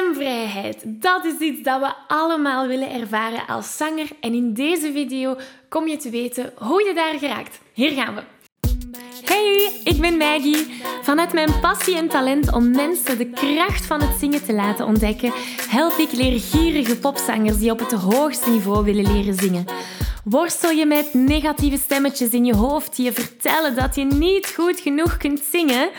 Stemvrijheid, dat is iets dat we allemaal willen ervaren als zanger. En in deze video kom je te weten hoe je daar geraakt. Hier gaan we. Hey, ik ben Maggie. Vanuit mijn passie en talent om mensen de kracht van het zingen te laten ontdekken, help ik leergierige popzangers die op het hoogste niveau willen leren zingen. Worstel je met negatieve stemmetjes in je hoofd die je vertellen dat je niet goed genoeg kunt zingen?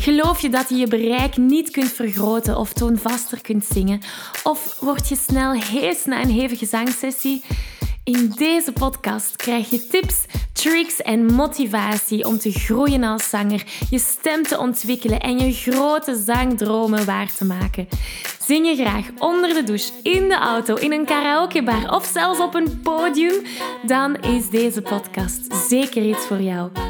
Geloof je dat je je bereik niet kunt vergroten of toonvaster kunt zingen? Of word je snel hees na een hevige zangsessie? In deze podcast krijg je tips, tricks en motivatie om te groeien als zanger, je stem te ontwikkelen en je grote zangdromen waar te maken. Zing je graag onder de douche, in de auto, in een karaokebar of zelfs op een podium? Dan is deze podcast zeker iets voor jou.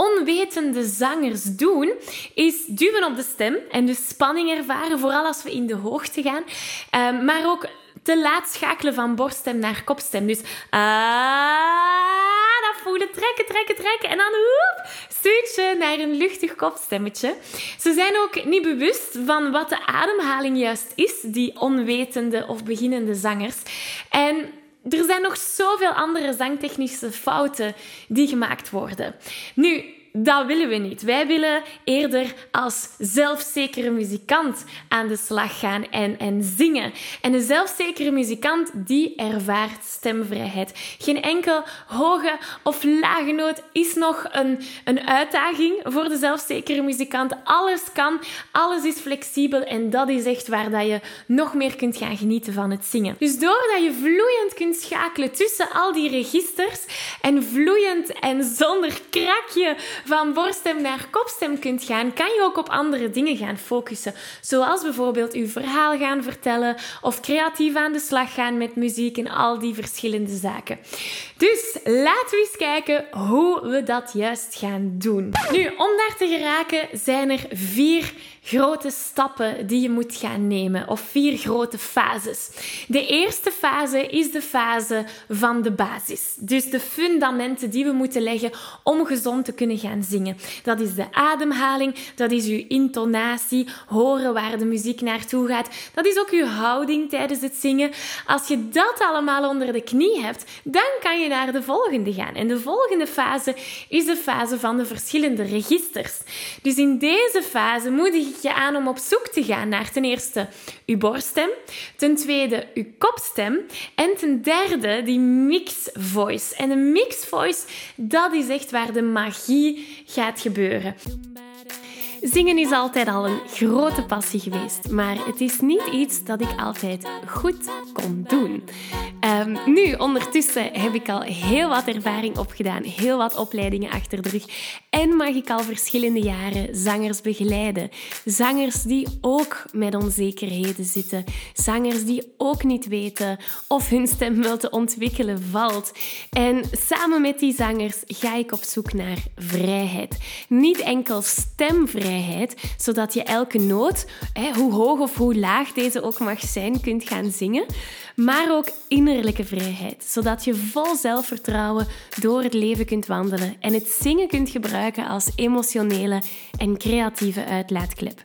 onwetende zangers doen, is duwen op de stem en dus spanning ervaren, vooral als we in de hoogte gaan. Um, maar ook te laat schakelen van borststem naar kopstem. Dus ah, dat voelen, trekken, trekken, trekken. En dan woep, switchen naar een luchtig kopstemmetje. Ze zijn ook niet bewust van wat de ademhaling juist is, die onwetende of beginnende zangers. En er zijn nog zoveel andere zangtechnische fouten die gemaakt worden. Nu, dat willen we niet. Wij willen eerder als zelfzekere muzikant aan de slag gaan en, en zingen. En een zelfzekere muzikant die ervaart stemvrijheid. Geen enkel hoge of lage noot is nog een, een uitdaging voor de zelfzekere muzikant. Alles kan, alles is flexibel en dat is echt waar dat je nog meer kunt gaan genieten van het zingen. Dus doordat je vloeiend kunt schakelen tussen al die registers en vloeiend en zonder krakje van borststem naar kopstem kunt gaan, kan je ook op andere dingen gaan focussen. Zoals bijvoorbeeld uw verhaal gaan vertellen of creatief aan de slag gaan met muziek en al die verschillende zaken. Dus laten we eens kijken hoe we dat juist gaan doen. Nu, om daar te geraken zijn er vier grote stappen die je moet gaan nemen, of vier grote fases. De eerste fase is de fase van de basis. Dus de fundamenten die we moeten leggen om gezond te kunnen gaan zingen. Dat is de ademhaling, dat is uw intonatie, horen waar de muziek naartoe gaat. Dat is ook uw houding tijdens het zingen. Als je dat allemaal onder de knie hebt, dan kan je naar de volgende gaan. En de volgende fase is de fase van de verschillende registers. Dus in deze fase moedig ik je aan om op zoek te gaan naar ten eerste uw borststem, ten tweede uw kopstem en ten derde die mix voice. En een mix voice, dat is echt waar de magie gaat gebeuren. Zingen is altijd al een grote passie geweest, maar het is niet iets dat ik altijd goed kon doen. Um, nu, ondertussen heb ik al heel wat ervaring opgedaan, heel wat opleidingen achter de rug en mag ik al verschillende jaren zangers begeleiden. Zangers die ook met onzekerheden zitten, zangers die ook niet weten of hun stem wel te ontwikkelen valt. En samen met die zangers ga ik op zoek naar vrijheid. Niet enkel stemvrijheid zodat je elke noot, hoe hoog of hoe laag deze ook mag zijn, kunt gaan zingen. Maar ook innerlijke vrijheid, zodat je vol zelfvertrouwen door het leven kunt wandelen en het zingen kunt gebruiken als emotionele en creatieve uitlaatklep.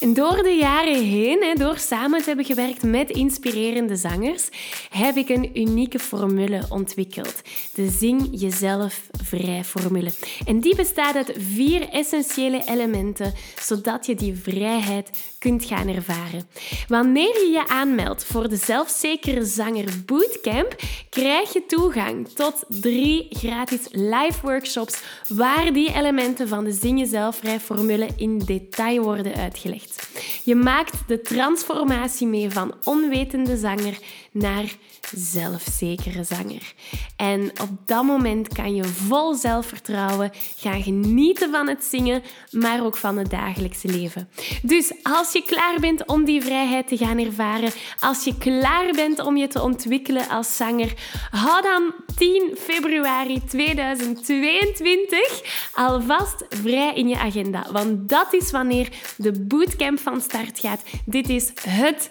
En door de jaren heen, door samen te hebben gewerkt met inspirerende zangers, heb ik een unieke formule ontwikkeld. De Zing Jezelf Vrij formule. En die bestaat uit vier essentiële elementen, zodat je die vrijheid kunt gaan ervaren. Wanneer je je aanmeldt voor de Zelfzekere Zanger Bootcamp, bootcamp krijg je toegang tot drie gratis live workshops waar die elementen van de Zing Jezelfvrij formule in detail worden uitgelegd. Je maakt de transformatie mee van onwetende zanger naar zelfzekere zanger. En op dat moment kan je vol zelfvertrouwen gaan genieten van het zingen, maar ook van het dagelijkse leven. Dus als je klaar bent om die vrijheid te gaan ervaren, als je klaar bent om je te ontwikkelen als zanger, hou dan 10 februari 2022 alvast vrij in je agenda. Want dat is wanneer de bootcamp van start gaat. Dit is het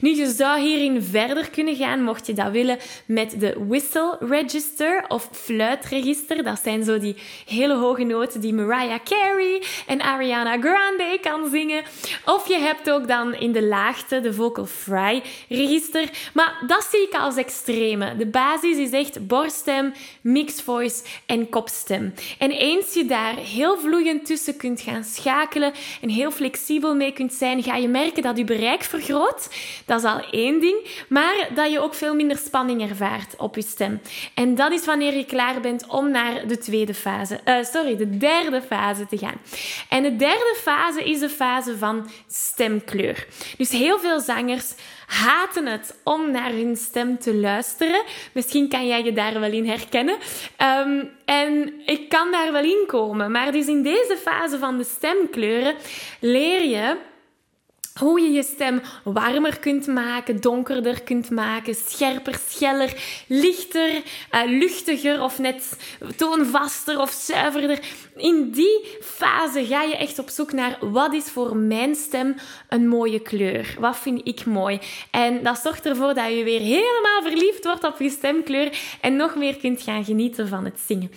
Nu, je zou hierin verder kunnen gaan, mocht je dat willen, met de whistle register of fluitregister. Dat zijn zo die hele hoge noten die Mariah Carey en Ariana Grande kan zingen. Of je hebt ook dan in de laagte de vocal fry register. Maar dat zie ik als extreme. De basis is echt borststem, mixed voice en kopstem. En eens je daar heel vloeiend tussen kunt gaan schakelen en heel flexibel mee kunt zijn, ga je merken dat je bereik vergroot dat is al één ding. Maar dat je ook veel minder spanning ervaart op je stem. En dat is wanneer je klaar bent om naar de tweede fase, uh, sorry, de derde fase te gaan. En de derde fase is de fase van stemkleur. Dus heel veel zangers haten het om naar hun stem te luisteren. Misschien kan jij je daar wel in herkennen. Ehm, en ik kan daar wel in komen. Maar dus in deze fase van de stemkleuren leer je hoe je je stem warmer kunt maken, donkerder kunt maken, scherper, scheller, lichter, uh, luchtiger of net toonvaster of zuiverder. In die fase ga je echt op zoek naar wat is voor mijn stem een mooie kleur. Wat vind ik mooi? En dat zorgt ervoor dat je weer helemaal verliefd wordt op je stemkleur en nog meer kunt gaan genieten van het zingen.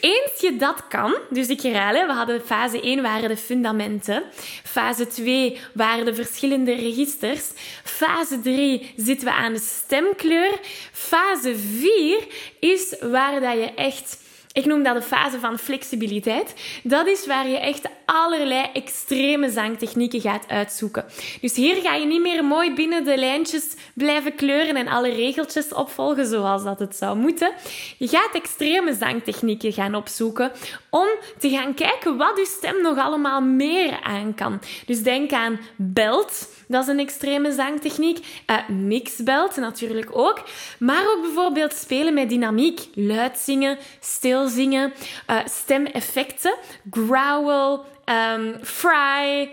Eens je dat kan, dus ik herhaal, we hadden fase 1 waren de fundamenten, fase 2 waren de verschillende registers, fase 3 zitten we aan de stemkleur, fase 4 is waar dat je echt ik noem dat de fase van flexibiliteit. Dat is waar je echt allerlei extreme zangtechnieken gaat uitzoeken. Dus hier ga je niet meer mooi binnen de lijntjes blijven kleuren en alle regeltjes opvolgen zoals dat het zou moeten. Je gaat extreme zangtechnieken gaan opzoeken om te gaan kijken wat je stem nog allemaal meer aan kan. Dus denk aan belt, dat is een extreme zangtechniek. Uh, mixbelt natuurlijk ook. Maar ook bijvoorbeeld spelen met dynamiek. Luid zingen, stil zingen, uh, stemeffecten, growl, um, fry,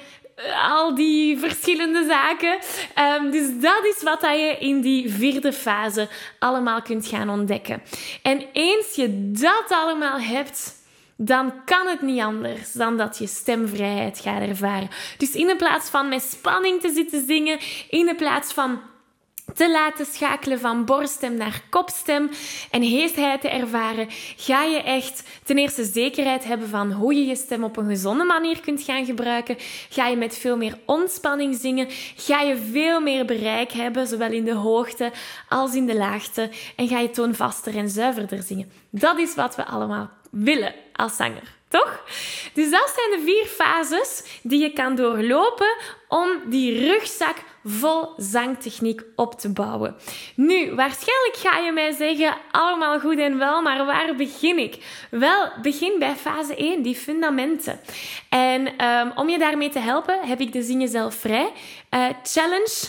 al die verschillende zaken. Um, dus dat is wat je in die vierde fase allemaal kunt gaan ontdekken. En eens je dat allemaal hebt, dan kan het niet anders dan dat je stemvrijheid gaat ervaren. Dus in de plaats van met spanning te zitten zingen, in de plaats van te laten schakelen van borststem naar kopstem en heesheid te ervaren, ga je echt ten eerste zekerheid hebben van hoe je je stem op een gezonde manier kunt gaan gebruiken. Ga je met veel meer ontspanning zingen. Ga je veel meer bereik hebben, zowel in de hoogte als in de laagte. En ga je toonvaster en zuiverder zingen. Dat is wat we allemaal willen als zanger. Toch? Dus dat zijn de vier fases die je kan doorlopen om die rugzak vol zangtechniek op te bouwen. Nu, waarschijnlijk ga je mij zeggen, allemaal goed en wel, maar waar begin ik? Wel, begin bij fase 1, die fundamenten. En um, om je daarmee te helpen, heb ik de Zingen Zelf Vrij uh, Challenge...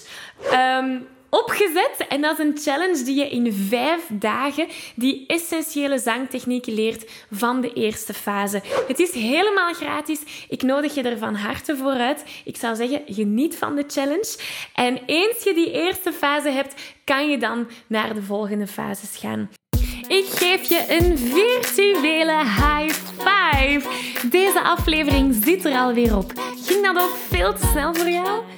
Um, opgezet. En dat is een challenge die je in vijf dagen die essentiële zangtechnieken leert van de eerste fase. Het is helemaal gratis. Ik nodig je er van harte voor uit. Ik zou zeggen, geniet van de challenge. En eens je die eerste fase hebt, kan je dan naar de volgende fases gaan. Ik geef je een virtuele high five. Deze aflevering zit er alweer op. Ging dat ook veel te snel voor jou?